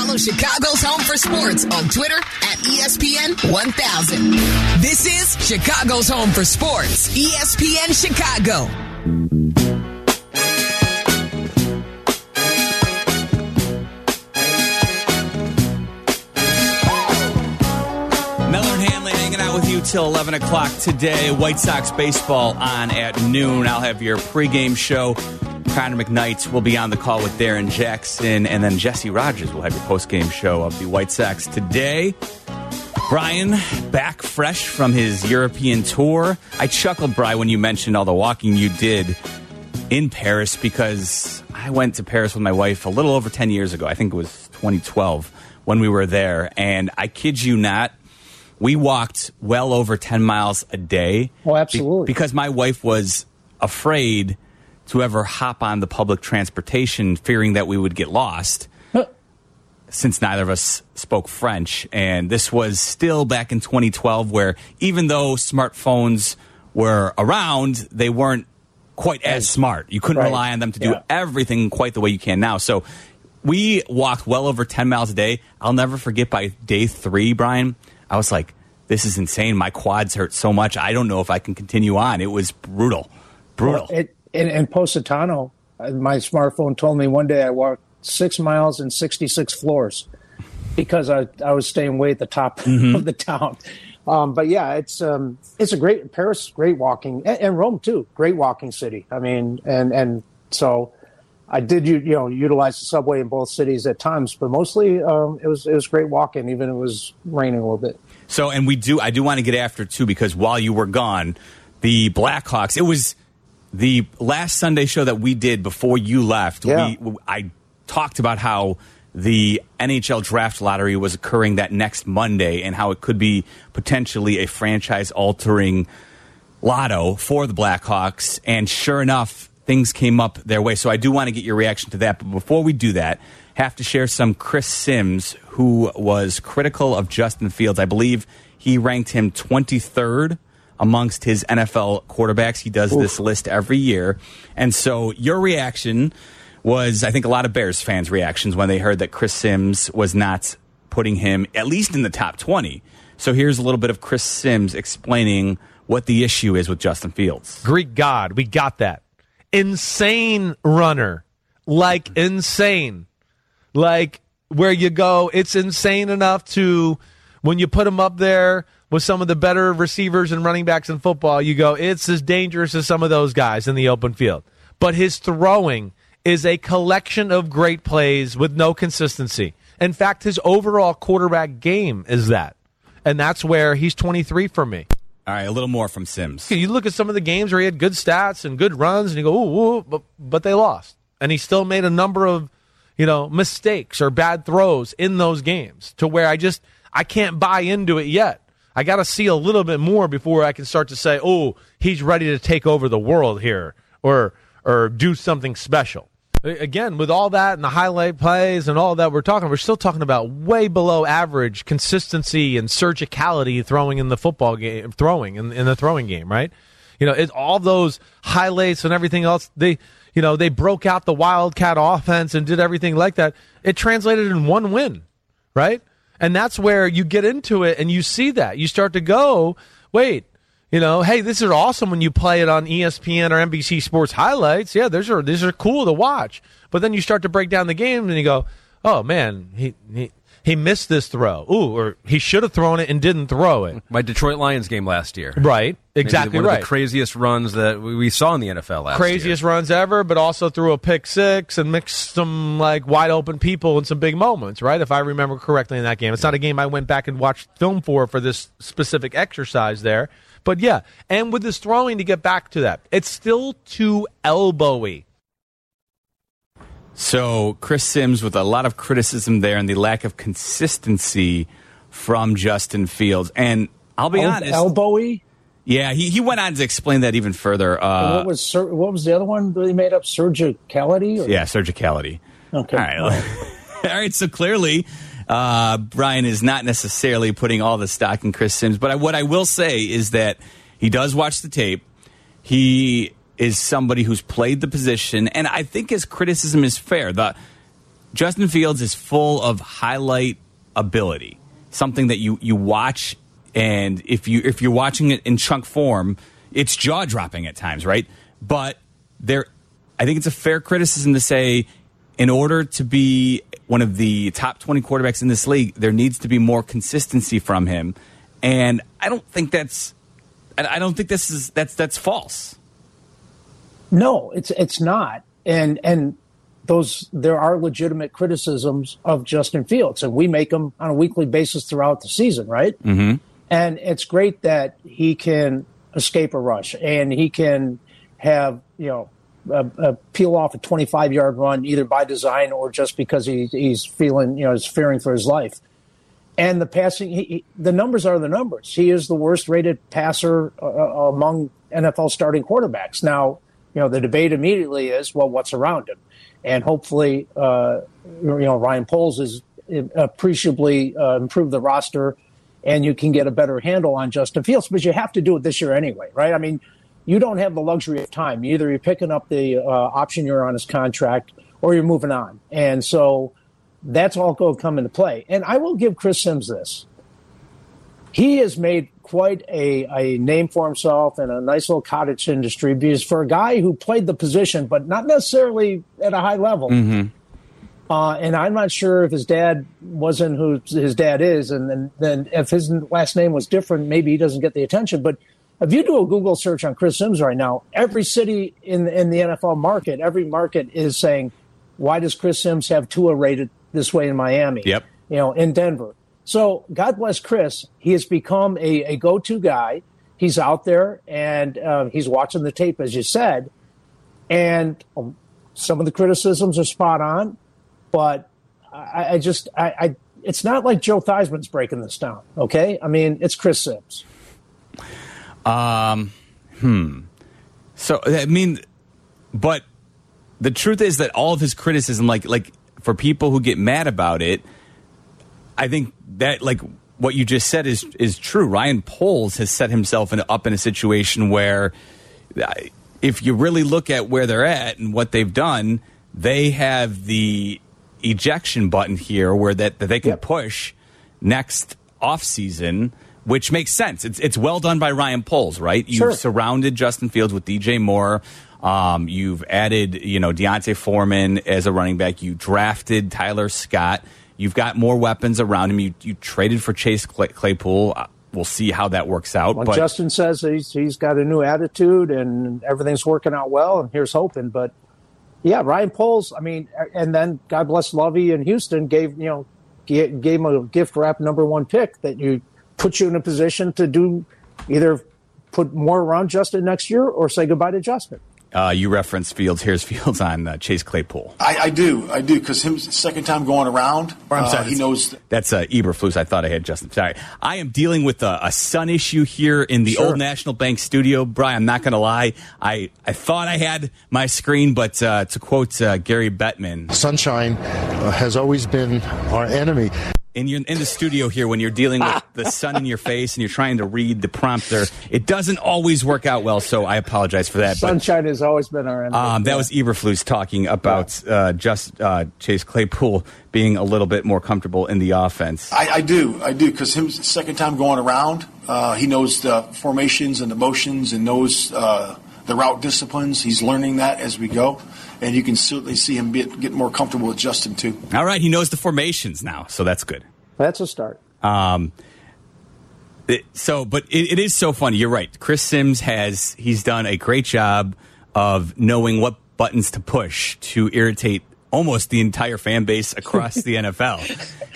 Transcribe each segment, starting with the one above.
Follow Chicago's Home for Sports on Twitter at ESPN 1000. This is Chicago's Home for Sports, ESPN Chicago. Meller and Hanley hanging out with you till 11 o'clock today. White Sox baseball on at noon. I'll have your pregame show. Connor McKnight will be on the call with Darrin Jackson, and then Jesse Rogers will have your post-game show of the White Sox today. Brian, back fresh from his European tour. I chuckled, Brian, when you mentioned all the walking you did in Paris because I went to Paris with my wife a little over 10 years ago. I think it was 2012 when we were there. And I kid you not, we walked well over 10 miles a day. Oh, absolutely. Be- because my wife was afraid to ever hop on the public transportation, fearing that we would get lost since neither of us spoke French. And this was still back in 2012, where even though smartphones were around, they weren't quite as smart. You couldn't Right. rely on them to do Yeah. everything quite the way you can now. So we walked well over 10 miles a day. I'll never forget by day three, Brian, I was like, this is insane. My quads hurt so much. I don't know if I can continue on. It was brutal. Brutal. It, in, in Positano, uh, my smartphone told me one day I walked six miles and 66 floors because I, I was staying way at the top of the town. Um, but yeah, it's um, it's a great Paris, great walking, and, and Rome too, great walking city. I mean, and and so I did you you know utilize the subway in both cities at times, but mostly um, it was it was great walking, even it was raining a little bit. So, and we do, I do want to get after too, because while you were gone, the Blackhawks, it was the last Sunday show that we did before you left. Yeah. We, I talked about how the NHL draft lottery was occurring that next Monday and how it could be potentially a franchise altering lotto for the Blackhawks. And sure enough, things came up their way. So I do want to get your reaction to that. But before we do that, have to share some Chris Simms, who was critical of Justin Fields. I believe he ranked him 23rd amongst his NFL quarterbacks. He does this list every year. And so your reaction was, I think, a lot of Bears fans' reactions when they heard that Chris Simms was not putting him at least in the top 20. So here's a little bit of Chris Simms explaining what the issue is with Justin Fields. Greek God. We got that. Insane runner. Like insane. Like where you go, it's insane enough to when you put him up there with some of the better receivers and running backs in football, you go, it's as dangerous as some of those guys in the open field. But his throwing is a collection of great plays with no consistency. In fact, his overall quarterback game is that. And that's where he's 23 for me. All right, a little more from Simms. You look at some of the games where he had good stats and good runs, and you go, ooh, ooh but, but they lost. And he still made a number of, you know, mistakes or bad throws in those games to where I just, I can't buy into it yet. I got to see a little bit more before I can start to say, oh, he's ready to take over the world here or, or do something special. Again, with all that and the highlight plays and all that we're talking, we're still talking about way below average consistency and surgicality throwing in the football game, throwing in, in the throwing game, right? You know, it, all those highlights and everything else, they, you know, they broke out the Wildcat offense and did everything like that. It translated in one win, right? And that's where you get into it and you see that. You start to go, wait, you know, hey, this is awesome when you play it on ESPN or NBC Sports highlights. Yeah, these are these are cool to watch. But then you start to break down the game and you go, oh man, he he he missed this throw. Ooh, or he should have thrown it and didn't throw it. My Detroit Lions game last year. Right, exactly one right. Of the craziest runs that we saw in the NFL last craziest year. runs ever, but also threw a pick six and mixed some like wide open people in some big moments, right? If I remember correctly in that game. It's not a game I went back and watched film for for this specific exercise there. But yeah, and with this throwing to get back to that, it's still too elbowy. So Chris Simms with a lot of criticism there and the lack of consistency from Justin Fields. And I'll be El- honest, elbowy. yeah, he, he went on to explain that even further. Uh, what was what was the other one that he made up? Surgicality. Or? yeah, surgicality. Okay. All right. All right. So clearly, uh, Brian is not necessarily putting all the stock in Chris Simms. But I, what I will say is that he does watch the tape. He is somebody who's played the position, and I think his criticism is fair. The Justin Fields is full of highlight ability, something that you you watch, and if you if you're watching it in chunk form, it's jaw dropping at times, right? But there, I think it's a fair criticism to say, in order to be one of the top 20 quarterbacks in this league, there needs to be more consistency from him, and I don't think that's, I don't think this is that's that's false. No, it's it's not, and and those there are legitimate criticisms of Justin Fields, and we make them on a weekly basis throughout the season, right? Mm-hmm. And it's great that he can escape a rush and he can have you know a, a peel off a 25 yard run either by design or just because he, he's feeling you know he's fearing for his life. And the passing, he, he, the numbers are the numbers. He is the worst rated passer uh, among NFL starting quarterbacks. Now, you know, the debate immediately is, well, what's around him? And hopefully, uh, you know, Ryan Poles has appreciably uh, improved the roster and you can get a better handle on Justin Fields, but you have to do it this year anyway, right? I mean, you don't have the luxury of time. Either you're picking up the uh, option year on his contract or you're moving on. And so that's all going to come into play. And I will give Chris Simms this. He has made quite a, a name for himself in a nice little cottage industry because for a guy who played the position, but not necessarily at a high level. Mm-hmm. Uh, and I'm not sure if his dad wasn't who his dad is, and then, then if his last name was different, maybe he doesn't get the attention. But if you do a Google search on Chris Simms right now, every city in in the NFL market, every market is saying, "Why does Chris Simms have Tua rated this way in Miami?" Yep. You know, in Denver. So God bless Chris. He has become a, a go-to guy. He's out there and uh, he's watching the tape, as you said. And um, some of the criticisms are spot on, but I, I just I, I, it's not like Joe Theismann's breaking this down. Okay, I mean it's Chris Simms. Um, hmm. So I mean, but the truth is that all of his criticism, like like for people who get mad about it, I think that like what you just said is is true. Ryan Poles has set himself in, up in a situation where, if you really look at where they're at and what they've done, they have the ejection button here where that, that they can Yep. push next off season. Which makes sense. It's it's well done by Ryan Poles, right? You've Sure. surrounded Justin Fields with DJ Moore. Um, you've added, you know, D'Onta Foreman as a running back. You drafted Tyler Scott. You've got more weapons around him. You you traded for Chase Claypool. Uh, We'll see how that works out. Well, but Justin says he's he's got a new attitude and everything's working out well, and here's hoping. But yeah, Ryan Poles. I mean, and then God bless Lovie in Houston gave you know gave, gave him a gift wrap number one pick that you put you in a position to do either put more around Justin next year or say goodbye to Justin. Uh, you referenced Fields. Here's Fields on uh, Chase Claypool. I, I do, I do, because him second time going around, Or, I'm uh, sorry, he knows. That's uh, Eberflus. I thought I had Justin. Sorry. I am dealing with a, a sun issue here in the Sure. Old National Bank studio. Brian, I'm not going to lie. I, I thought I had my screen, but uh, to quote uh, Gary Bettman, Sunshine uh, has always been our enemy. In your in the studio here when you're dealing with the sun in your face and you're trying to read the prompter, it doesn't always work out well. So I apologize for that. But Sunshine has always been our enemy. um, that Yeah. was Eberflus talking about uh, just uh, Chase Claypool being a little bit more comfortable in the offense. I, I do, I do, because him second time going around, uh, he knows the formations and the motions and knows uh, the route disciplines. He's learning that as we go, and you can certainly see him get, get more comfortable with Justin too. All right, he knows the formations now, so that's good. That's a start. Um, it- so, but it, it is so funny. You're right. Chris Simms has he's done a great job of knowing what buttons to push to irritate almost the entire fan base across the NFL.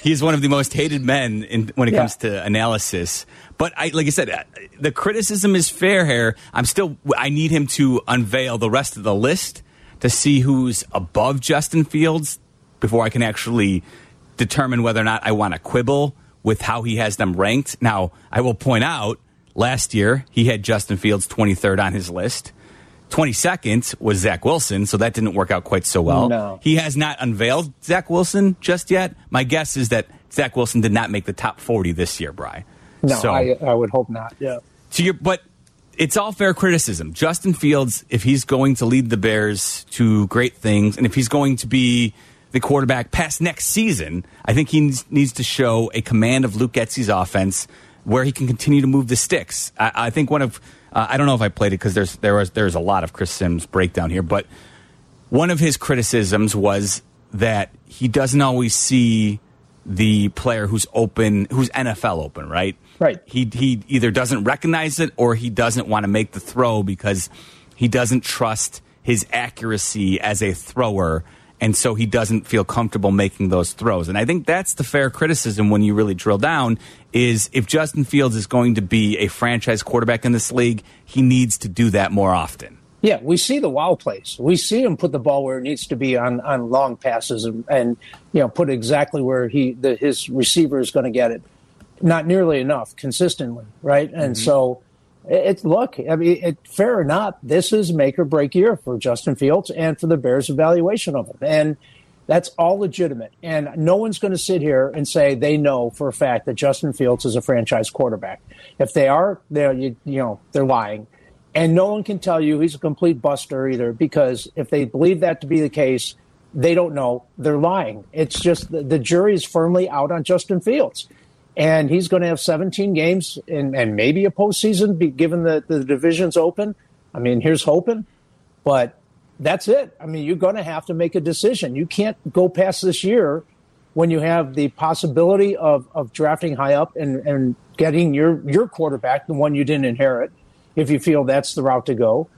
He's one of the most hated men in, when it Yeah. comes to analysis. But I, like I said, uh, the criticism is fair here. I'm still, I need him to unveil the rest of the list to see who's above Justin Fields before I can actually determine whether or not I want to quibble with how he has them ranked. Now, I will point out last year he had Justin Fields 23rd on his list. 22nd was Zach Wilson, so that didn't work out quite so well. No. He has not unveiled Zach Wilson just yet. My guess is that Zach Wilson did not make the top 40 this year, Bry. No, So- I, I would hope not. Yeah. to your, but it's all fair criticism. Justin Fields, if he's going to lead the Bears to great things, and if he's going to be the quarterback past next season. I think he needs, to show a command of Luke Getsy's offense where he can continue to move the sticks. I, I think one of uh, I don't know if I played it because there's there was there's a lot of Chris Simms breakdown here, but one of his criticisms was that he doesn't always see the player who's open, who's NFL open, right? Right. He he either doesn't recognize it or he doesn't want to make the throw because he doesn't trust his accuracy as a thrower and so he doesn't feel comfortable making those throws. And I think that's the fair criticism when you really drill down is if Justin Fields is going to be a franchise quarterback in this league, he needs to do that more often. Yeah, we see the wow plays. We see him put the ball where it needs to be on, on long passes and, and you know put exactly where he the, his receiver is going to get it. Not nearly enough consistently, right? And mm-hmm. so it, look, I mean, it, fair or not, this is make or break year for Justin Fields and for the Bears' evaluation of him, and that's all legitimate. And no one's going to sit here and say they know for a fact that Justin Fields is a franchise quarterback. If they are, they're you, you know they're lying, and no one can tell you he's a complete buster either. Because if they believe that to be the case, they don't know they're lying. It's just the, the jury is firmly out on Justin Fields and he's going to have 17 games and, and maybe a postseason, be, given that the division's open. I mean, here's hoping, but that's it. I mean, you're going to have to make a decision. You can't go past this year when you have the possibility of, of drafting high up and, and getting your, your quarterback, the one you didn't inherit, if you feel that's the route to go.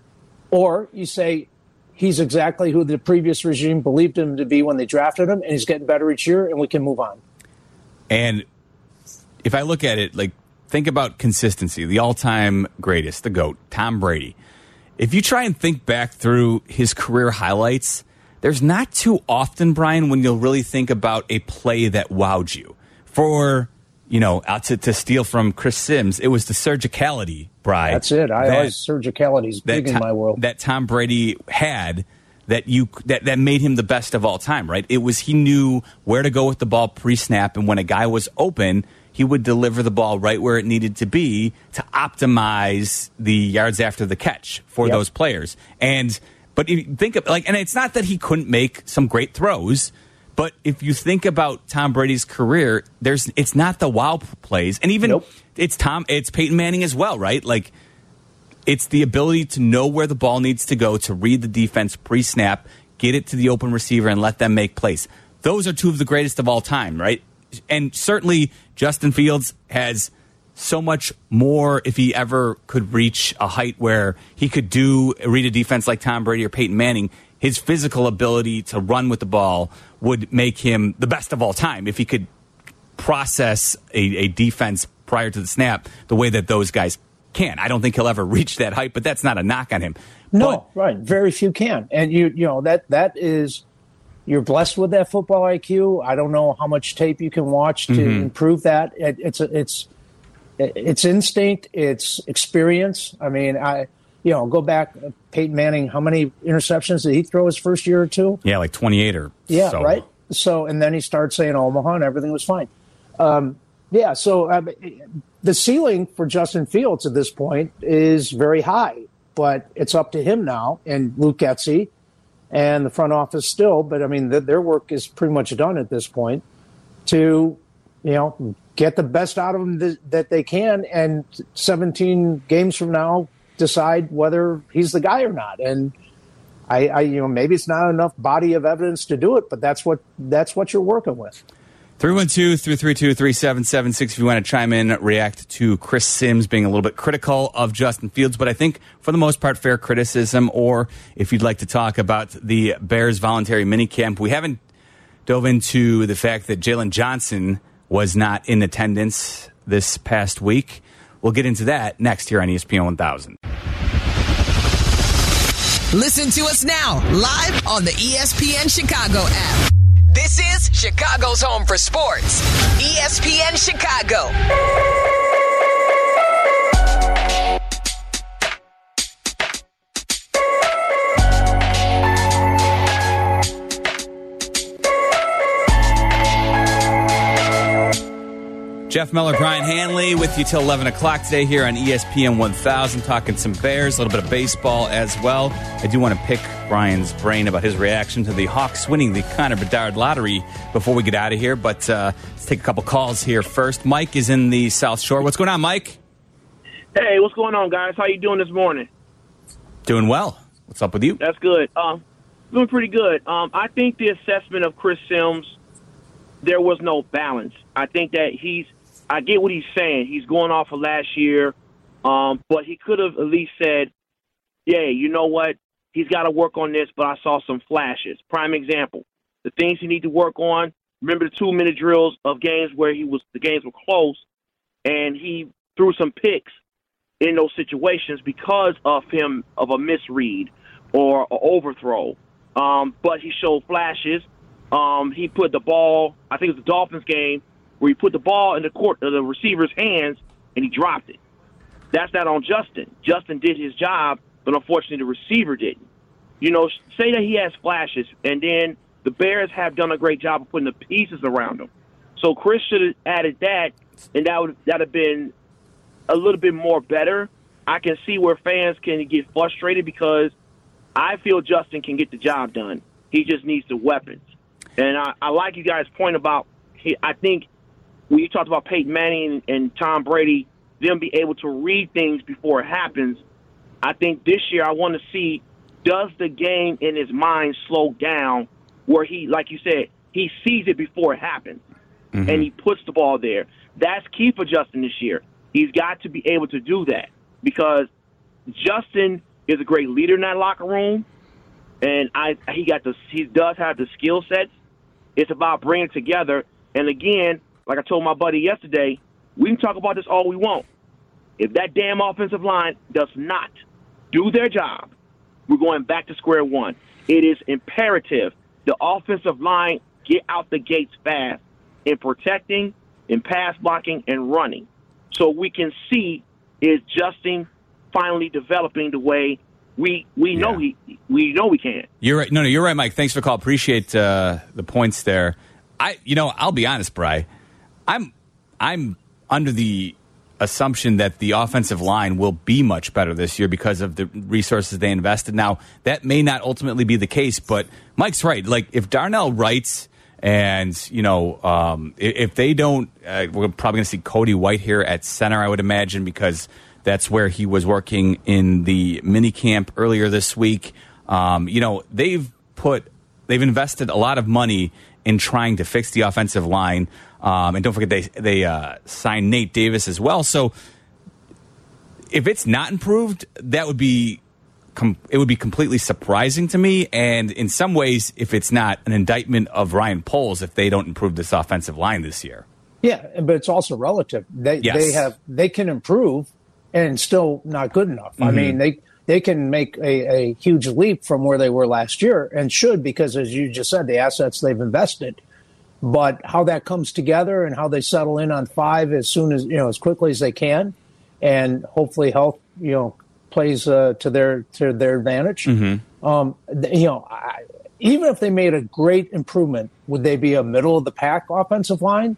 Or you say, he's exactly who the previous regime believed him to be when they drafted him, and he's getting better each year, and we can move on. And if I look at it, like think about consistency, the all-time greatest, the goat, Tom Brady. If you try and think back through his career highlights, there's not too often, Brian, when you'll really think about a play that wowed you. For you know, out to, to steal from Chris Simms, it was the surgicality, Brian. That's it. I that, always surgicality is big in my world. That Tom Brady had that you that that made him the best of all time, right? It was he knew where to go with the ball pre-snap, and when a guy was open, he would deliver the ball right where it needed to be to optimize the yards after the catch for yep. those players. And but if you think of like, and it's not that he couldn't make some great throws, but if you think about Tom Brady's career, there's it's not the wow plays, and even nope. it's Tom, it's Peyton Manning as well, right? Like it's the ability to know where the ball needs to go to read the defense pre-snap, get it to the open receiver, and let them make plays. Those are two of the greatest of all time, right? And certainly Justin Fields has so much more if he ever could reach a height where he could do read a defense like Tom Brady or Peyton Manning. His physical ability to run with the ball would make him the best of all time if he could process a, a defense prior to the snap the way that those guys can. I don't think he'll ever reach that height, but that's not a knock on him. No, but, right. Very few can. And you you know that that is you're blessed with that football IQ. I don't know how much tape you can watch to mm-hmm. improve that. It, it's it's it's instinct, it's experience. I mean, I you know go back Peyton Manning. How many interceptions did he throw his first year or two? Yeah, like 28 or yeah, so. right. So and then he starts saying Omaha and everything was fine. Um, yeah, so uh, the ceiling for Justin Fields at this point is very high, but it's up to him now and Luke Getsy and the front office still, but I mean, the, their work is pretty much done at this point to, you know, get the best out of them th- that they can, and 17 games from now, decide whether he's the guy or not. And I, I, you know, maybe it's not enough body of evidence to do it, but that's what that's what you're working with. 312 332 3776 if you want to chime in, react to Chris Simms being a little bit critical of Justin Fields, but I think for the most part, fair criticism. Or if you'd like to talk about the Bears voluntary minicamp, we haven't dove into the fact that Jaylon Johnson was not in attendance this past week. We'll get into that next here on ESPN 1000. Listen to us now, live on the ESPN Chicago app. This is Chicago's home for sports. ESPN Chicago. Jeff Meller, Brian Hanley with you till 11 o'clock today here on ESPN 1000, talking some Bears, a little bit of baseball as well. I do want to pick Brian's brain about his reaction to the Hawks winning the Connor Bedard lottery before we get out of here. But uh, let's take a couple calls here first. Mike is in the South Shore. What's going on, Mike? Hey, what's going on, guys? How you doing this morning? Doing well. What's up with you? That's good. Um, doing pretty good. Um, I think the assessment of Chris Simms, there was no balance. I think that he's. I get what he's saying. He's going off of last year, um, but he could have at least said, "Yeah, you know what? He's got to work on this." But I saw some flashes. Prime example: the things he need to work on. Remember the two-minute drills of games where he was the games were close, and he threw some picks in those situations because of him of a misread or an overthrow. Um, but he showed flashes. Um, he put the ball. I think it was the Dolphins game where he put the ball in the court, of the receiver's hands, and he dropped it. That's not on Justin. Justin did his job, but unfortunately the receiver didn't. You know, say that he has flashes, and then the Bears have done a great job of putting the pieces around him. So Chris should have added that, and that would that have been a little bit more better. I can see where fans can get frustrated because I feel Justin can get the job done. He just needs the weapons. And I, I like you guys' point about. He, I think when you talked about Peyton Manning and, and Tom Brady, them be able to read things before it happens. I think this year I want to see does the game in his mind slow down where he, like you said, he sees it before it happens mm-hmm. and he puts the ball there. That's key for Justin this year. He's got to be able to do that because Justin is a great leader in that locker room, and I he got the he does have the skill sets. It's about bringing it together. And again, like I told my buddy yesterday, we can talk about this all we want. If that damn offensive line does not do their job, we're going back to square one. It is imperative the offensive line get out the gates fast in protecting, in pass blocking, and running, so we can see is Justin finally developing the way we we know he we know we can. You're right. No, no, you're right, Mike. Thanks for the call. Appreciate uh, the points there. I, you know, I'll be honest, Bry. I'm, I'm under the assumption that the offensive line will be much better this year because of the resources they invested. Now, that may not ultimately be the case, but Mike's right. Like, if Darnell Wright's and, you know, um, if they don't, uh, we're probably going to see Cody Whitehair at center, I would imagine, because that's where he was working in the mini camp earlier this week. Um, you know, they've put, they've invested a lot of money in trying to fix the offensive line. Um, and don't forget, they they uh, signed Nate Davis as well. So if it's not improved, that would be com- it would be completely surprising to me. And in some ways, if it's not an indictment of Ryan Poles, if they don't improve this offensive line this year. Yeah, but it's also relative. They Yes. they have they can improve and still not good enough. I Mm-hmm. mean, they they can make a, a huge leap from where they were last year and should because as you just said, the assets they've invested. But how that comes together and how they settle in on five as soon as you know as quickly as they can, and hopefully health you know plays uh, to their to their advantage. Um, you know, I, even if they made a great improvement, would they be a middle of the pack offensive line?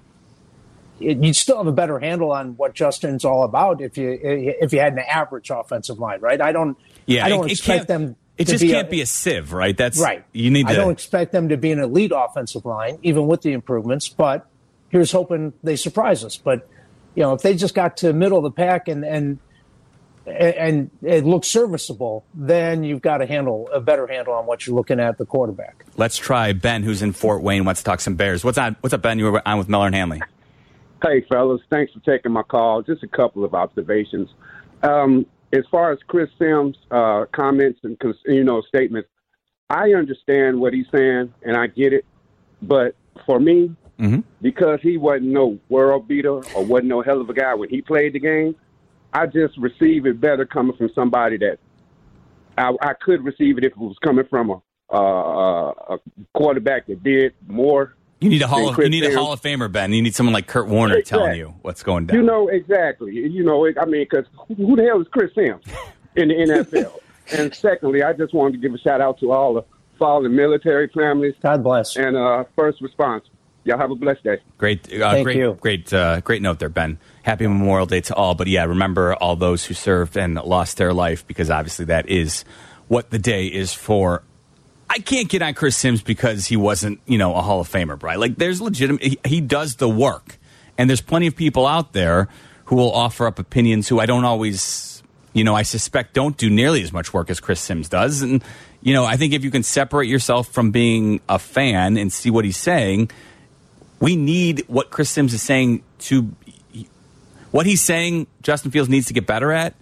it, you'd still have a better handle on what Justin's all about if you if you had an average offensive line, right? I don't. Yeah, I don't it, it expect can't- them. It just be can't a, be a sieve, right? That's right. You need to. I don't expect them to be an elite offensive line, even with the improvements. But here's hoping they surprise us. But you know, if they just got to middle of the pack and and and it looks serviceable, then you've got a handle a better handle on what you're looking at the quarterback. Let's try Ben, who's in Fort Wayne, wants to talk some Bears. What's on? What's up, Ben? You were on with Meller and Hanley. Hey, fellas, thanks for taking my call. Just a couple of observations. Um, as far as Chris Simms' uh, comments and you know statements, I understand what he's saying and I get it, but for me, because he wasn't no world beater or wasn't no hell of a guy when he played the game, I just receive it better coming from somebody that I, I could receive it if it was coming from a, uh, a quarterback that did more You need a hall. Of, you need a Hall of Famer, Ben. You need someone like Kurt Warner telling you what's going down. You know exactly. You know, I mean, because who the hell is Chris Simms in the NFL? and secondly, I just wanted to give a shout out to all the fallen military families God bless. and uh, first response Y'all have a blessed day. Great, uh, Thank great, you. great, uh, great note there, Ben. Happy Memorial Day to all. But yeah, remember all those who served and lost their life because obviously that is what the day is for. I can't get on Chris Simms because he wasn't, you know, a Hall of Famer, right? Like, there's legitimate. He, he does the work, and there's plenty of people out there who will offer up opinions who I don't always, you know, I suspect don't do nearly as much work as Chris Simms does. And you know, I think if you can separate yourself from being a fan and see what he's saying, we need what Chris Simms is saying to what he's saying. Justin Fields needs to get better at.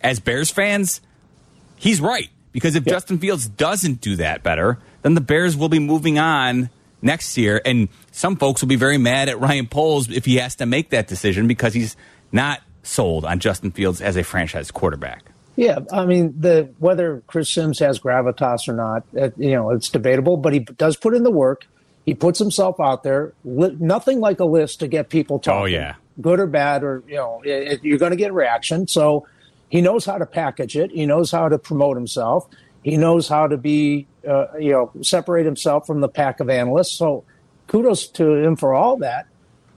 As Bears fans, he's right because if Justin Fields doesn't do that better, then the Bears will be moving on next year, and some folks will be very mad at Ryan Poles if he has to make that decision because he's not sold on Justin Fields as a franchise quarterback. Yeah, I mean, the whether Chris Simms has gravitas or not, uh, you know, it's debatable. But he does put in the work. He puts himself out there. Li- nothing like a list to get people talking. Oh, yeah. good or bad, or you know, it, it- you're going to get reaction. So he knows how to package it. He knows how to promote himself. He knows how to be, uh, you know, separate himself from the pack of analysts. So kudos to him for all that.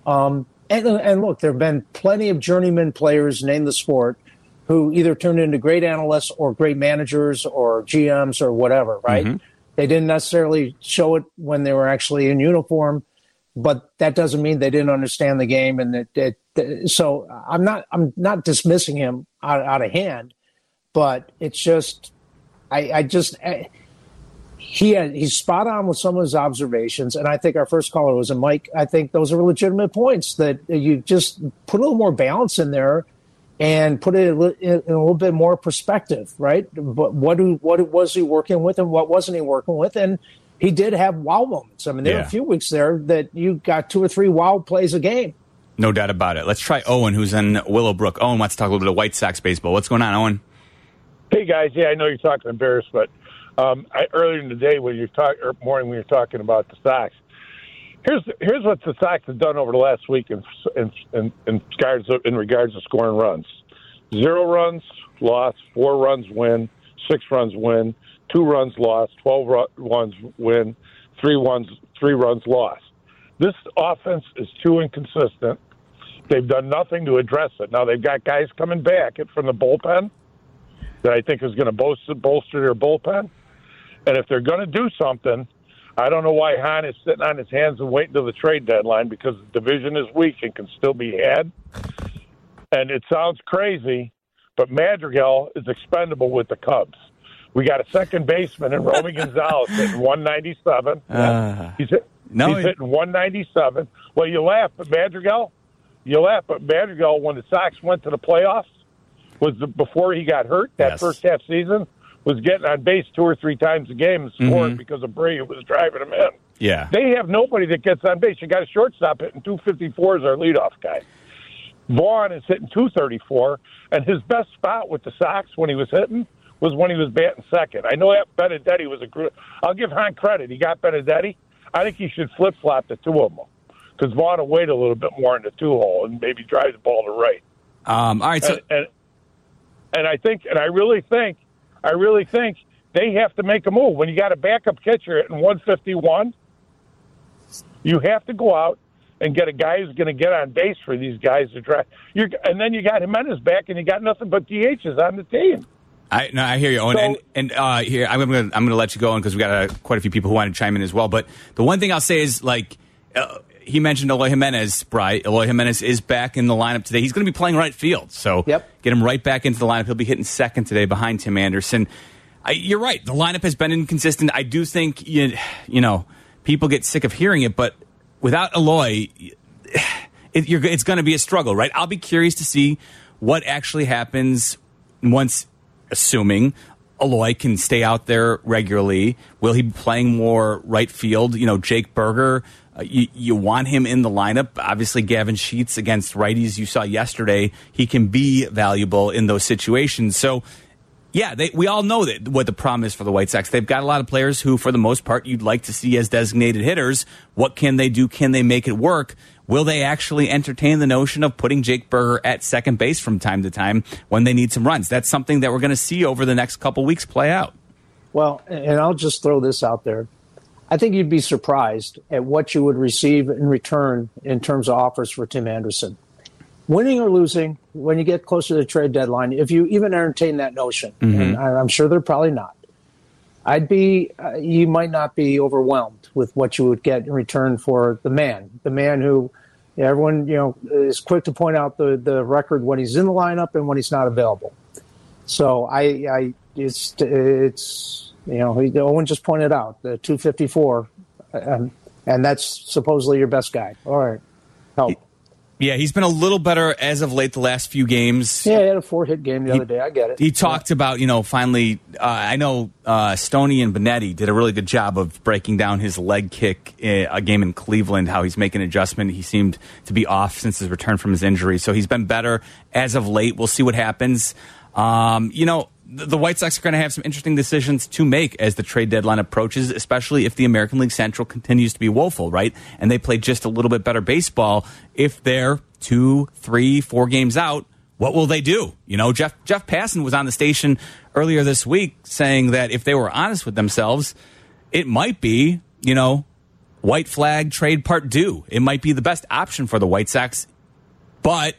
Um, and, and look, there have been plenty of journeyman players named the sport who either turned into great analysts or great managers or GMs or whatever, right? They didn't necessarily show it when they were actually in uniform, but that doesn't mean they didn't understand the game. And that, that- so I'm not I'm not dismissing him out, out of hand, but it's just I, I just I, he had, he's spot on with some of his observations, and I think our first caller was a Mike. I think those are legitimate points that you just put a little more balance in there and put it in a little bit more perspective, right? But what do, what was he working with and what wasn't he working with? And he did have wow moments. I mean, there were a few weeks there that you got two or three wow plays a game. No doubt about it. Let's try Owen, who's in Willowbrook. Owen wants to talk a little bit of White Sox baseball. What's going on, Owen? Hey guys, yeah, I know you're talking Bears, but um, I, earlier in the day when you talk or morning when you're talking about the Sox, here's here's what the Sox have done over the last week in in in, in regards of, in regards to scoring runs. Zero runs lost, four runs win, six runs win, two runs lost, twelve ru- runs win, three runs three runs lost. This offense is too inconsistent. They've done nothing to address it. Now they've got guys coming back from the bullpen that I think is going to bolster, bolster their bullpen. And if they're going to do something, I don't know why Hahn is sitting on his hands and waiting till the trade deadline because the division is weak and can still be had. And it sounds crazy, but Madrigal is expendable with the Cubs. We got a second baseman in Romy Gonzalez hitting 197. Ah. he's hit, no, he's he- hitting 197. Well, you laugh, but Madrigal, you laugh, but Madrigal, when the Sox went to the playoffs, was the, before he got hurt that Yes. first half season, was getting on base two or three times a game and scoring Mhm. because of Bray who was driving him in. Yeah. They have nobody that gets on base. You got a shortstop hitting 254 as our leadoff guy. Vaughn is hitting 234, and his best spot with the Sox when he was hitting was when he was batting second. I know that Benedetti was a I'll give Hahn credit. He got Benedetti. I think he should flip flop the two of them because Vaughn will wait a little bit more in the two hole and maybe drive the ball to right. Um, all right, so and, and and I think, and I really think, I really think they have to make a move. When you got a backup catcher at 151, you have to go out and get a guy who's going to get on base for these guys to try. You're, and then you got Jimenez back, and you got nothing but DHs on the team. I no, I hear you, Owen. So- and and uh, here I'm going to I'm going to let you go on because we got uh, quite a few people who want to chime in as well. But the one thing I'll say is like. Uh, he mentioned Eloy Jimenez, Bry. Eloy Jimenez is back in the lineup today. He's going to be playing right field, so Yep. get him right back into the lineup. He'll be hitting second today behind Tim Anderson. I, you're right. The lineup has been inconsistent. I do think you, you know people get sick of hearing it, but without Eloy, it, you're, it's going to be a struggle, right? I'll be curious to see what actually happens once, assuming Eloy can stay out there regularly. Will he be playing more right field? You know, Jake Burger. Uh, you, you want him in the lineup. Obviously, Gavin Sheets against righties you saw yesterday. He can be valuable in those situations. So, yeah, they, we all know that what the problem is for the White Sox. They've got a lot of players who, for the most part, you'd like to see as designated hitters. What can they do? Can they make it work? Will they actually entertain the notion of putting Jake Burger at second base from time to time when they need some runs? That's something that we're going to see over the next couple weeks play out. Well, and I'll just throw this out there. I think you'd be surprised at what you would receive in return in terms of offers for Tim Anderson. Winning or losing, when you get closer to the trade deadline, if you even entertain that notion, Mm-hmm. and I'm sure they're probably not, I'd be, uh, you might not be overwhelmed with what you would get in return for the man, the man who everyone, you know, is quick to point out the, the record when he's in the lineup and when he's not available. So I, I, it's, it's, you know, Owen just pointed out the 254, and, and that's supposedly your best guy. All right. Help. Yeah, he's been a little better as of late the last few games. Yeah, he had a four hit game the other day. I get it. He talked about, you know, finally, uh, I know uh, Stoney and Benetti did a really good job of breaking down his leg kick uh, a game in Cleveland, how he's making adjustment. He seemed to be off since his return from his injury. So he's been better as of late. We'll see what happens. Um, you know, the White Sox are going to have some interesting decisions to make as the trade deadline approaches, especially if the American League Central continues to be woeful, right? And they play just a little bit better baseball. If they're two, three, four games out, what will they do? You know, Jeff Jeff Passan was on the station earlier this week saying that if they were honest with themselves, it might be, you know, white flag trade part due. It might be the best option for the White Sox, but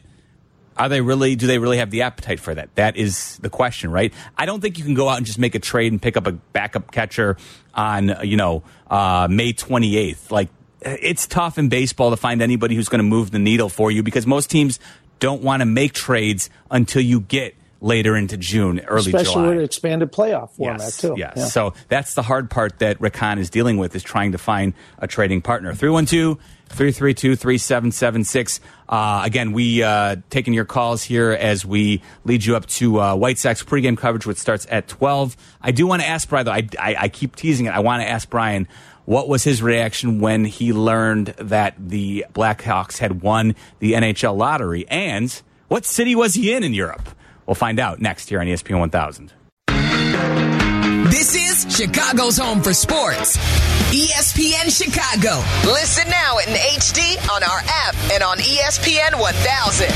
are they really do they really have the appetite for that? That is the question right? I don't think you can go out and just make a trade and pick up a backup catcher on you know uh, may 28th like it's tough in baseball to find anybody who's going to move the needle for you because most teams don't want to make trades until you get later into june early Especially july with expanded playoff format, Yes, too. yes. Yeah. So that's the hard part that Rick Hahn is dealing with is trying to find a trading partner. 312 332 3776. Uh, Again, we uh, taking your calls here as we lead you up to uh, White Sox pregame coverage, which starts at 12. I do want to ask Brian, though, I, I, I keep teasing it. I want to ask Brian, what was his reaction when he learned that the Blackhawks had won the NHL lottery? And what city was he in in Europe? We'll find out next here on ESPN 1000. This is Chicago's home for sports. ESPN Chicago. Listen now in HD on our app and on ESPN 1000.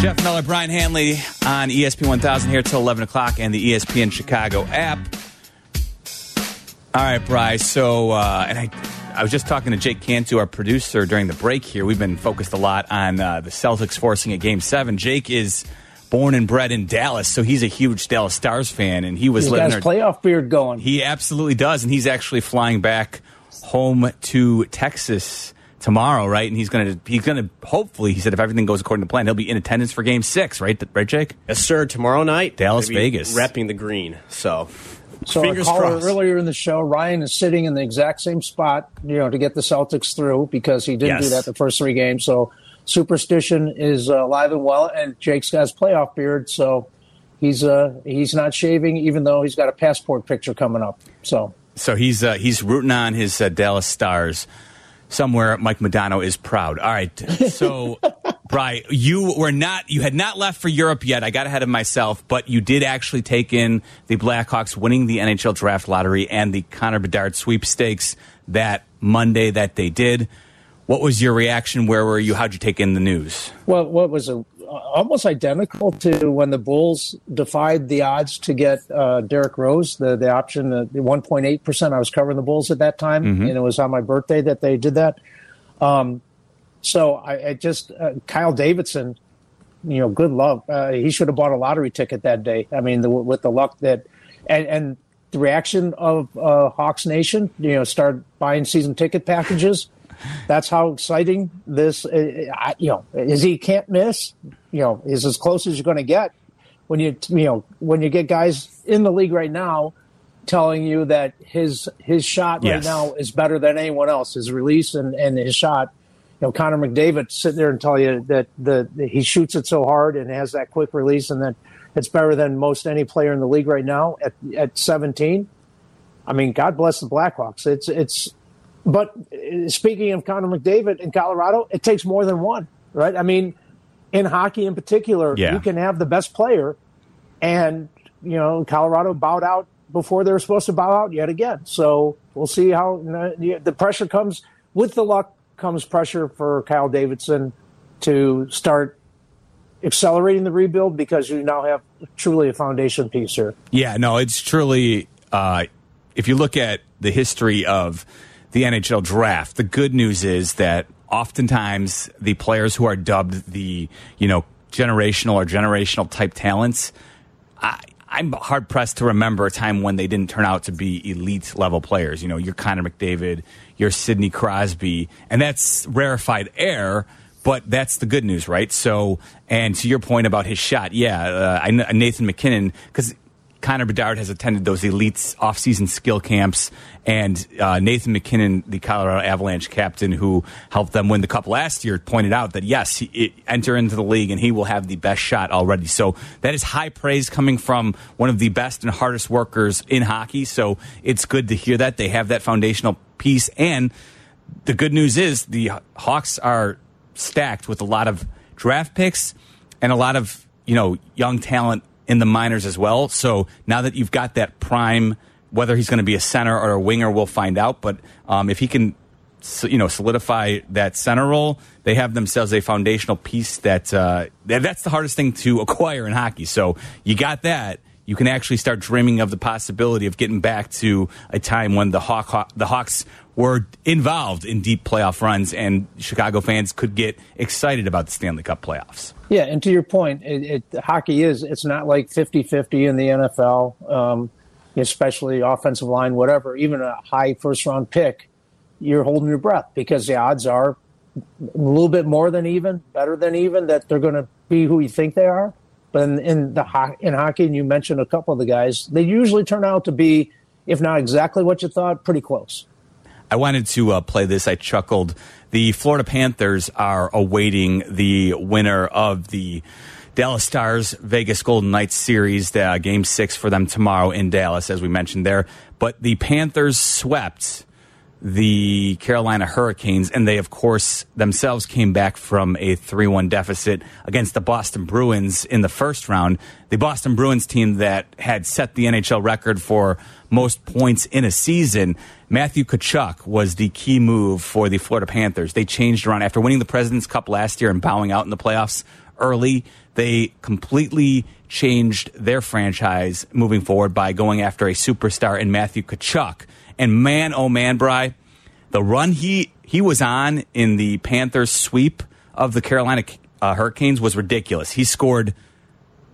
Jeff Meller, Brian Hanley on ESPN 1000 here till 11 o'clock and the ESPN Chicago app. All right, Bryce. So, uh, and I, I was just talking to Jake Cantu, our producer, during the break here. We've been focused a lot on uh, the Celtics forcing a game seven. Jake is born and bred in Dallas, so he's a huge Dallas Stars fan, and he was He's living got his there. playoff beard going. He absolutely does, and he's actually flying back home to Texas tomorrow, right? And he's gonna he's gonna hopefully he said if everything goes according to plan, he'll be in attendance for Game Six, right? Right, Jake? Yes, sir. Tomorrow night, Dallas, Vegas. repping the green. So, So fingers our caller crossed. earlier in the show, Ryan is sitting in the exact same spot, you know, to get the Celtics through because he didn't do that the first three games. So superstition is uh, alive and well, and Jake's got his playoff beard, so he's uh he's not shaving, even though he's got a passport picture coming up. So So he's uh, he's rooting on his uh, Dallas Stars. Somewhere, Mike Modano is proud. All right, so Bry, you were not you had not left for Europe yet. I got ahead of myself, but you did actually take in the Blackhawks winning the NHL draft lottery and the Connor Bedard sweepstakes that Monday that they did. What was your reaction? Where were you? How'd you take in the news? well, what was a almost identical to when the Bulls defied the odds to get uh, Derrick Rose, the the option, the 1.8 percent. I was covering the Bulls at that time, Mm-hmm. and it was on my birthday that they did that. Um, so I, I just uh, Kyle Davidson, you know, good luck. Uh, he should have bought a lottery ticket that day. I mean, the, with the luck that and and the reaction of uh, Hawks Nation, you know, start buying season ticket packages. That's how exciting this. Uh, I, you know, is he can't miss. You know, is as close as you're going to get when you you know when you get guys in the league right now telling you that his his shot right Yes. now is better than anyone else. His release and, and his shot. You know, Connor McDavid sit there and tell you that the he shoots it so hard and has that quick release and that it's better than most any player in the league right now at at 17. I mean, God bless the Blackhawks. It's it's but speaking of Connor McDavid in Colorado, it takes more than one, right? I mean, in hockey in particular, Yeah. you can have the best player, and you know Colorado bowed out before they were supposed to bow out yet again. So we'll see how you know, the pressure comes with the luck comes pressure for Kyle Davidson. to start accelerating the rebuild because you now have truly a foundation piece here. Yeah, no, it's truly. Uh, if you look at the history of the NHL draft, the good news is that oftentimes the players who are dubbed the you know generational or generational type talents, I, I'm hard pressed to remember a time when they didn't turn out to be elite level players. You know, you're Connor McDavid, you're Sidney Crosby, and that's rarefied air. But that's the good news, right? So, and to your point about his shot, yeah, uh, I, Nathan MacKinnon, because Connor Bedard has attended those elite off-season skill camps, and uh, Nathan MacKinnon, the Colorado Avalanche captain who helped them win the cup last year, pointed out that yes, he, it, enter into the league and he will have the best shot already. So that is high praise coming from one of the best and hardest workers in hockey. So it's good to hear that they have that foundational piece. And the good news is the Hawks are stacked with a lot of draft picks and a lot of you know young talent in the minors as well. So now that you've got that prime, whether he's going to be a center or a winger, we'll find out. But um, if he can, you know, solidify that center role, they have themselves a foundational piece that uh, that's the hardest thing to acquire in hockey. So you got that. You can actually start dreaming of the possibility of getting back to a time when the Hawk, the Hawks were involved in deep playoff runs, and Chicago fans could get excited about the Stanley Cup playoffs. Yeah, and to your point, it, it, hockey is it's not like 50-50 in the NFL, um, especially offensive line, whatever. Even a high first round pick, you're holding your breath because the odds are a little bit more than even, better than even, that they're going to be who you think they are. But in, in the in hockey, and you mentioned a couple of the guys, they usually turn out to be, if not exactly what you thought, pretty close. I wanted to uh, play this. I chuckled. The Florida Panthers are awaiting the winner of the Dallas Stars Vegas Golden Knights series, uh, game six for them tomorrow in Dallas, as we mentioned there. But the Panthers swept the Carolina Hurricanes, and they, of course, themselves came back from a 3 1 deficit against the Boston Bruins in the first round. The Boston Bruins team that had set the NHL record for most points in a season. Matthew Tkachuk was the key move for the Florida Panthers. They changed around after winning the President's Cup last year and bowing out in the playoffs early. They completely changed their franchise moving forward by going after a superstar in Matthew Tkachuk. And man, oh man, Bry, the run he he was on in the Panthers sweep of the Carolina uh, Hurricanes was ridiculous. He scored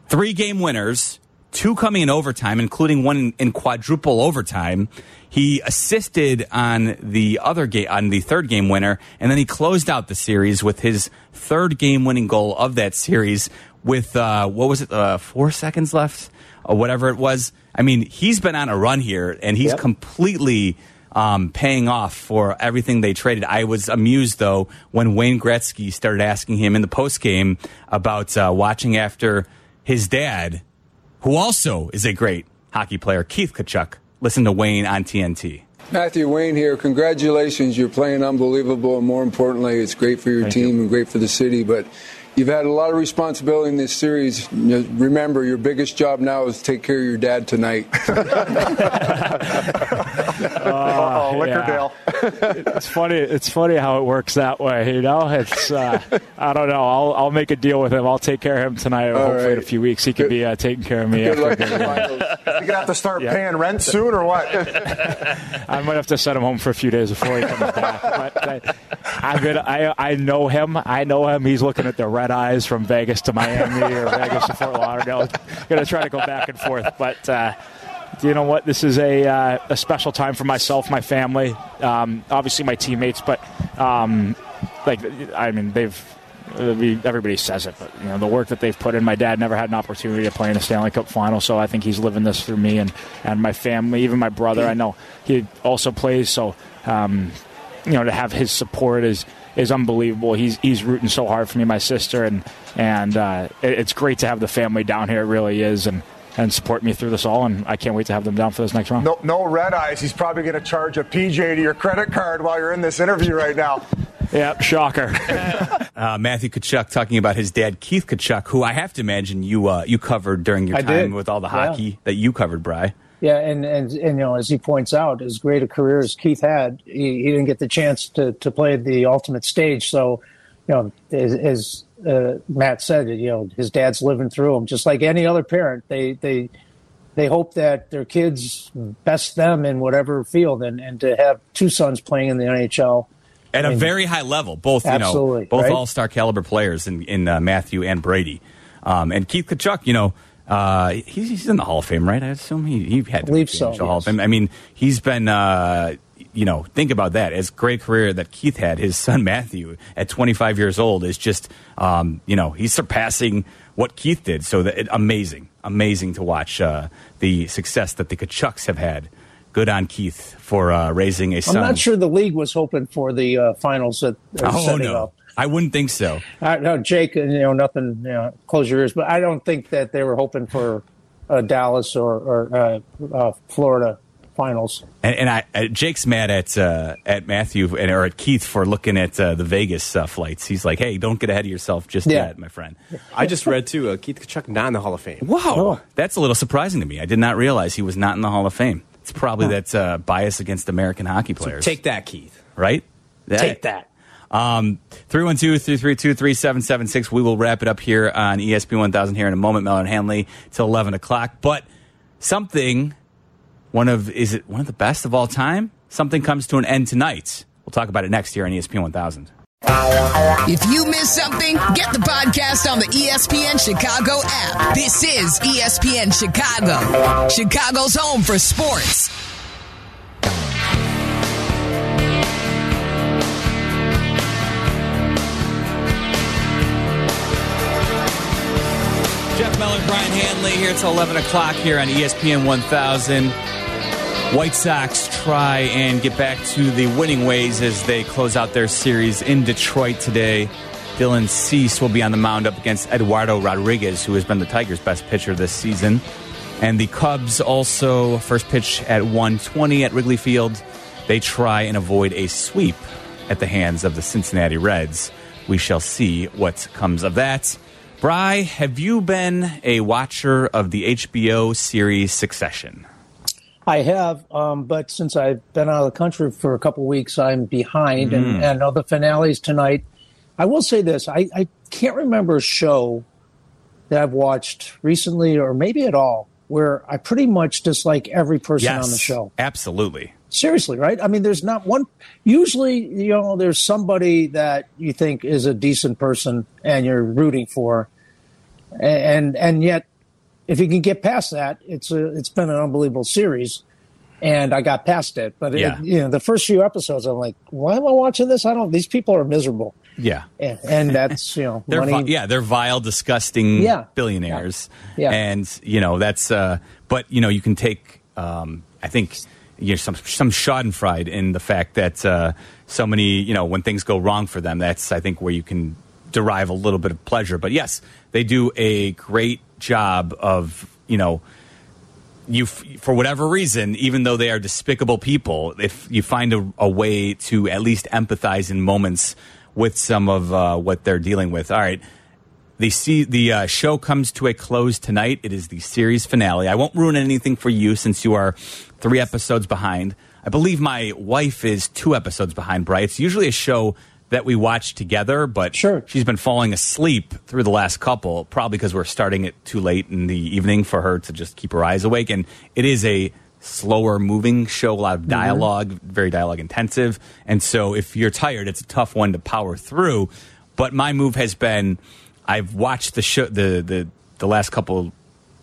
three game winners, two coming in overtime, including one in, quadruple overtime. He assisted on the other game, on the third game winner, and then he closed out the series with his third game winning goal of that series with uh, what was it, uh, four seconds left or whatever it was. I mean, he's been on a run here, and he's yep. completely um, paying off for everything they traded. I was amused though when Wayne Gretzky started asking him in the post game about uh, watching after his dad, who also is a great hockey player, Keith Tkachuk. Listen to Wayne on TNT. Matthew Wayne here. Congratulations. You're playing unbelievable. And more importantly, it's great for your Thank team you. and great for the city. But You've had a lot of responsibility in this series. Remember, your biggest job now is to take care of your dad tonight. Uh, oh, Lickerdale. Yeah. It's funny. It's funny how it works that way. You know, it's. Uh, I don't know. I'll I'll make a deal with him. I'll take care of him tonight. All hopefully, right. in a few weeks, he could be uh, taking care of me. Good luck. You're gonna have to start yeah. paying rent soon, or what? I might have to send him home for a few days before he comes back. But I, I'm gonna. I I know him. I know him. He's looking at the red eyes from Vegas to Miami or Vegas to Fort Lauderdale. Going to try to go back and forth, but. Uh, you know what? This is a, uh, a special time for myself, my family, um, obviously my teammates, but um, like I mean, they've everybody says it, but you know the work that they've put in. My dad never had an opportunity to play in a Stanley Cup final, so I think he's living this through me and and my family, even my brother. I know he also plays, so um, you know to have his support is is unbelievable. He's he's rooting so hard for me, my sister, and and uh, it, it's great to have the family down here. It really is, and and support me through this all. And I can't wait to have them down for this next round. No, no red eyes. He's probably going to charge a PJ to your credit card while you're in this interview right now. Yep, shocker. uh, Matthew Tkachuk talking about his dad, Keith Tkachuk, who I have to imagine you uh, you covered during your I time did. with all the hockey yeah. that you covered, Bry. Yeah, and, and and you know, as he points out, as great a career as Keith had, he, he didn't get the chance to to play the ultimate stage. So, you know, as, as uh, Matt said, you know, his dad's living through him, just like any other parent. They they they hope that their kids best them in whatever field, and and to have two sons playing in the NHL at I a very high level. Both you know, both right? all star caliber players in in uh, Matthew and Brady, um, and Keith Tkachuk. You know. Uh, he's, he's in the Hall of Fame, right? I assume he, he had to Believe be so, in the Hall of. Fame. I mean, he's been, uh, you know, think about that. As great career that Keith had, his son Matthew at 25 years old is just, um, you know, he's surpassing what Keith did. So that it, amazing, amazing to watch uh, the success that the Tkachuks have had. Good on Keith for uh, raising I'm not sure the league was hoping for the uh, finals that they're Oh setting no, up. I wouldn't think so. I, no, Jake, you know, nothing, you know, close your ears, but I don't think that they were hoping for uh, Dallas or, or uh, uh, Florida finals. And, and I, uh, Jake's mad at uh, at Matthew and or at Keith for looking at uh, the Vegas uh, flights. He's like, "Hey, don't get ahead of yourself just Yeah. yet, my friend." I just read too. Uh, Keith Tkachuk not in the Hall of Fame. Wow, that's a little surprising to me. I did not realize he was not in the Hall of Fame. It's probably that uh, bias against American hockey players. Take that, Keith. right? Take that. Um, 312-332-3776. We will wrap it up here on E ESPN 1000 here in a moment, Meller Hanley, till 11 o'clock. But something, one of, is it one of the best of all time? Something comes to an end tonight. We'll talk about it next year on ESPN 1000. If you miss something, get the podcast on the ESPN Chicago app. This is ESPN Chicago, Chicago's home for sports. Jeff Meller, Brian Hanley here till 11 o'clock here on ESPN 1000. White Sox try and get back to the winning ways as they close out their series in Detroit today. Dylan Cease will be on the mound up against Eduardo Rodriguez, who has been the Tigers' best pitcher this season. And the Cubs also first pitch at 120 at Wrigley Field. They try and avoid a sweep at the hands of the Cincinnati Reds. We shall see what comes of that. Bry, have you been a watcher of the HBO series Succession? I have, um, but since I've been out of the country for a couple weeks, I'm behind, Mm. and, and I know the finale's tonight. I will say this: I, I can't remember a show that I've watched recently, or maybe at all, where I pretty much dislike every person yes, on the show. Absolutely. Seriously, right? I mean, there's not one. Usually, you know, there's somebody that you think is a decent person and you're rooting for, and and yet, if you can get past that, it's a it's been an unbelievable series, and I got past it. But Yeah. it, you know, the first few episodes, I'm like, why am I watching this? I don't. These people are miserable, Yeah. and, and that's you know, They're money. vi- yeah, they're vile, disgusting Yeah. billionaires. Yeah. And, you know, that's uh but you know, you can take um I think you know, some some schadenfreude in the fact that uh so many, you know, when things go wrong for them, that's I think where you can derive a little bit of pleasure. But yes, they do a great job of, you know, you for whatever reason, even though they are despicable people, if you find a, a way to at least empathize in moments with some of uh, what they're dealing with. All right, the see the uh, show comes to a close tonight. It is the series finale. I won't ruin anything for you since you are three episodes behind. I believe my wife is two episodes behind. Bright. It's usually a show that we watch together, but sure. she's been falling asleep through the last couple, probably because we're starting it too late in the evening for her to just keep her eyes awake. And it is a slower moving show, a lot of dialog very dialogue intensive. And so if you're tired, it's a tough one to power through. But my move has been I've watched the show the the, the last couple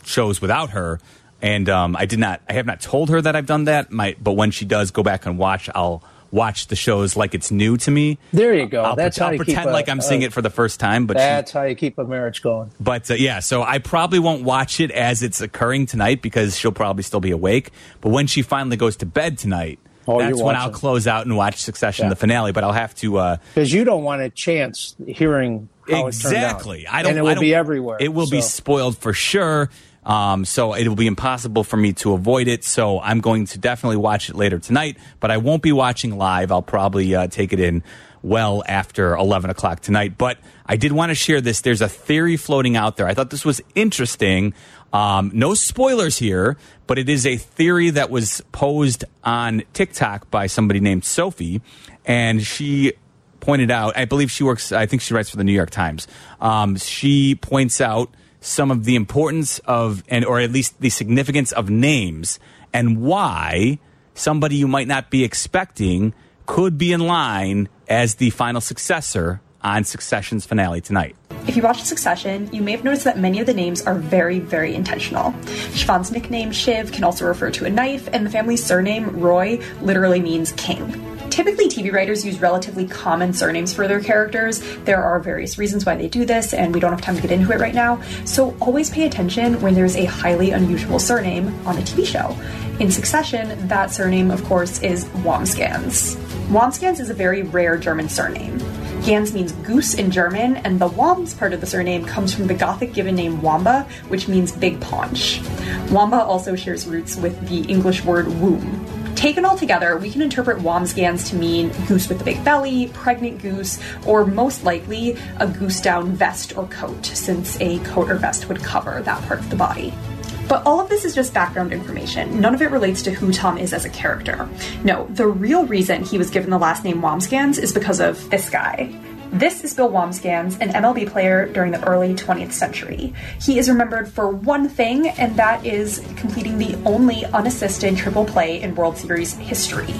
shows without her. And um, I did not. I have not told her that I've done that. My, but when she does go back and watch, I'll watch the shows like it's new to me. There you go. I'll, That's pre- how I'll you pretend a- like I'm seeing it for the first time. But she, that's how you keep a marriage going. but uh, yeah, so I probably won't watch it as it's occurring tonight because she'll probably still be awake. But when she finally goes to bed tonight, Oh, that's when I'll close out and watch Succession, Yeah. the finale. But I'll have to. Uh, because you don't want a chance hearing how exactly. I don't. and it I will be everywhere. It will be spoiled for sure. Um, so it will be impossible for me to avoid it. So I'm going to definitely watch it later tonight, but I won't be watching live. I'll probably uh, take it in well after 11 o'clock tonight. But I did want to share this. There's a theory floating out there. I thought this was interesting. Um, no spoilers here, but it is a theory that was posed on TikTok by somebody named Sophie, and she pointed out. I believe she works. I think she writes for the New York Times. Um, she points out some of the importance of, and or at least the significance of names and why somebody you might not be expecting could be in line as the final successor on Succession's finale tonight. If you watched Succession, you may have noticed that many of the names are very, very intentional. Siobhan's nickname, Shiv, can also refer to a knife, and the family's surname, Roy, literally means king. Typically, TV writers use relatively common surnames for their characters. There are various reasons why they do this, and we don't have time to get into it right now. So always pay attention when there's a highly unusual surname on a TV show. In Succession, that surname, of course, is Wambsgans. Wambsgans is a very rare German surname. Gans means goose in German, and the Wams part of the surname comes from the Gothic given name Wamba, which means big paunch. Wamba also shares roots with the English word womb. Taken all together, we can interpret Wambsgans to mean goose with a big belly, pregnant goose, or most likely a goose down vest or coat, since a coat or vest would cover that part of the body. But all of this is just background information. None of it relates to who Tom is as a character. No, the real reason he was given the last name Wambsgans is because of this guy. This is Bill Wambsgans, an MLB player during the early 20th century. He is remembered for one thing, and that is completing the only unassisted triple play in World Series history.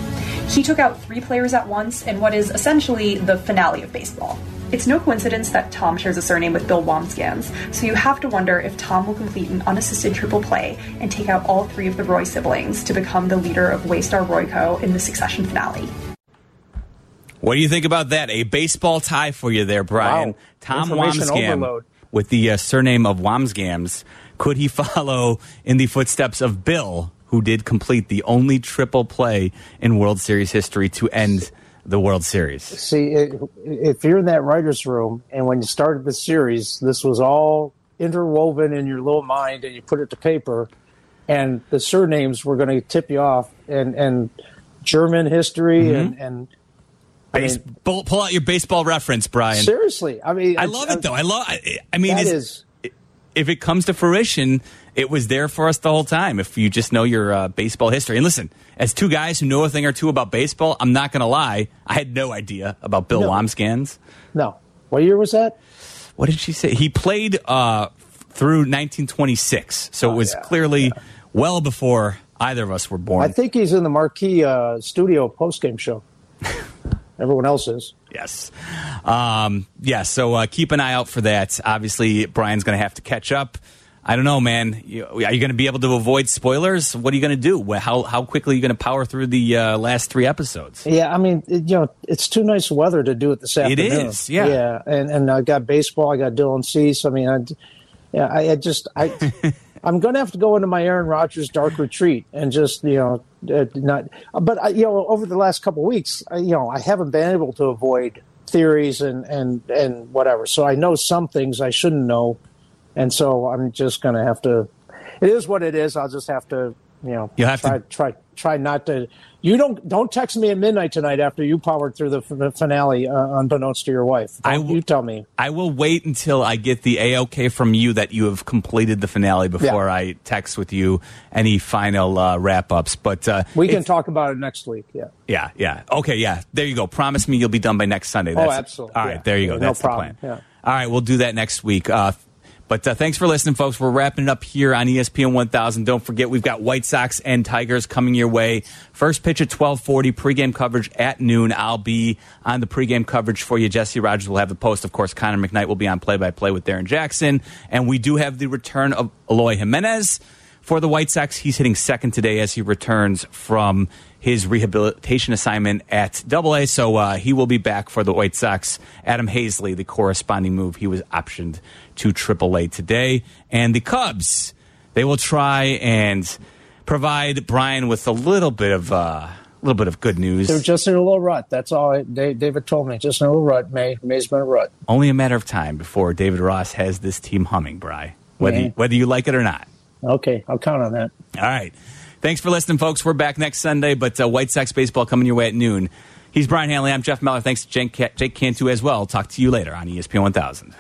He took out three players at once in what is essentially the finale of baseball. It's no coincidence that Tom shares a surname with Bill Wambsgans, so you have to wonder if Tom will complete an unassisted triple play and take out all three of the Roy siblings to become the leader of Waystar Royco in the Succession finale. What do you think about that? A baseball tie for you there, Brian. Wow. Tom Wamsgam overload. with the uh, surname of Wambsgans. Could he follow in the footsteps of Bill, who did complete the only triple play in World Series history to end the World Series? See, it, if you're in that writer's room and when you started the series, this was all interwoven in your little mind and you put it to paper, and the surnames were going to tip you off, and, and German history Mm-hmm. and, and I mean, pull, pull out your baseball reference, Brian. seriously, I mean, I love it though. I love. I, I mean, if it comes to fruition, it was there for us the whole time. If you just know your uh, baseball history, and listen, as two guys who know a thing or two about baseball, I'm not going to lie. I had no idea about Bill No. Wambsgans. No, what year was that? What did she say? He played uh, through 1926, so it was clearly well before either of us were born. I think he's in the marquee uh, studio post game show. Everyone else is. Yes. Um, yeah, so uh, keep an eye out for that. Obviously, Brian's going to have to catch up. I don't know, man. You, are you going to be able to avoid spoilers? What are you going to do? How, how quickly are you going to power through the uh, last three episodes? Yeah, I mean, it, you know, it's too nice weather to do it this It afternoon. is, yeah. yeah. And and I got baseball. I got Dylan Cease. I mean, I, yeah, I, I just I, I'm going to have to go into my Aaron Rodgers dark retreat and just you know uh, not. But I, you know, over the last couple of weeks, I, you know, I haven't been able to avoid theories and and and whatever. So I know some things I shouldn't know, and so I'm just going to have to. It is what it is. I'll just have to. You know, You'll have try to- try try not to. You don't don't text me at midnight tonight after you powered through the, f- finale, uh, unbeknownst to your wife. Don't you tell me. I will wait until I get the A-OK from you that you have completed the finale before Yeah. I text with you any final uh, wrap-ups. But uh, We can talk about it next week. Yeah. Yeah, yeah. Okay, yeah. There you go. Promise me you'll be done by next Sunday. Oh, That's absolutely. All right, Yeah. there you go. Yeah, no That's problem. the plan. Yeah. All right, we'll do that next week. Uh, but uh, thanks for listening, folks. We're wrapping it up here on ESPN 1000. Don't forget, we've got White Sox and Tigers coming your way. First pitch at 1240, pregame coverage at noon. I'll be on the pregame coverage for you. Jesse Rogers will have the post. Of course, Connor McKnight will be on play-by-play with Darrin Jackson. And we do have the return of Eloy Jimenez for the White Sox. He's hitting second today as he returns from his rehabilitation assignment at Double A. So uh, he will be back for the White Sox. Adam Haseley, the corresponding move, he was optioned to AAA today. And the Cubs, they will try and provide Brian with a little bit of uh, a little bit of good news. They're just in a little rut. That's all I, Dave, David told me. Just in a little rut. May May's been a rut. Only a matter of time before David Ross has this team humming, Bry. Whether you, whether you like it or not. Okay, I'll count on that. All right. Thanks for listening, folks. We're back next Sunday, but uh, White Sox baseball coming your way at noon. He's Brian Hanley. I'm Jeff Meller. Thanks to Jake, Jake Cantu as well. Talk to you later on ESPN 1000.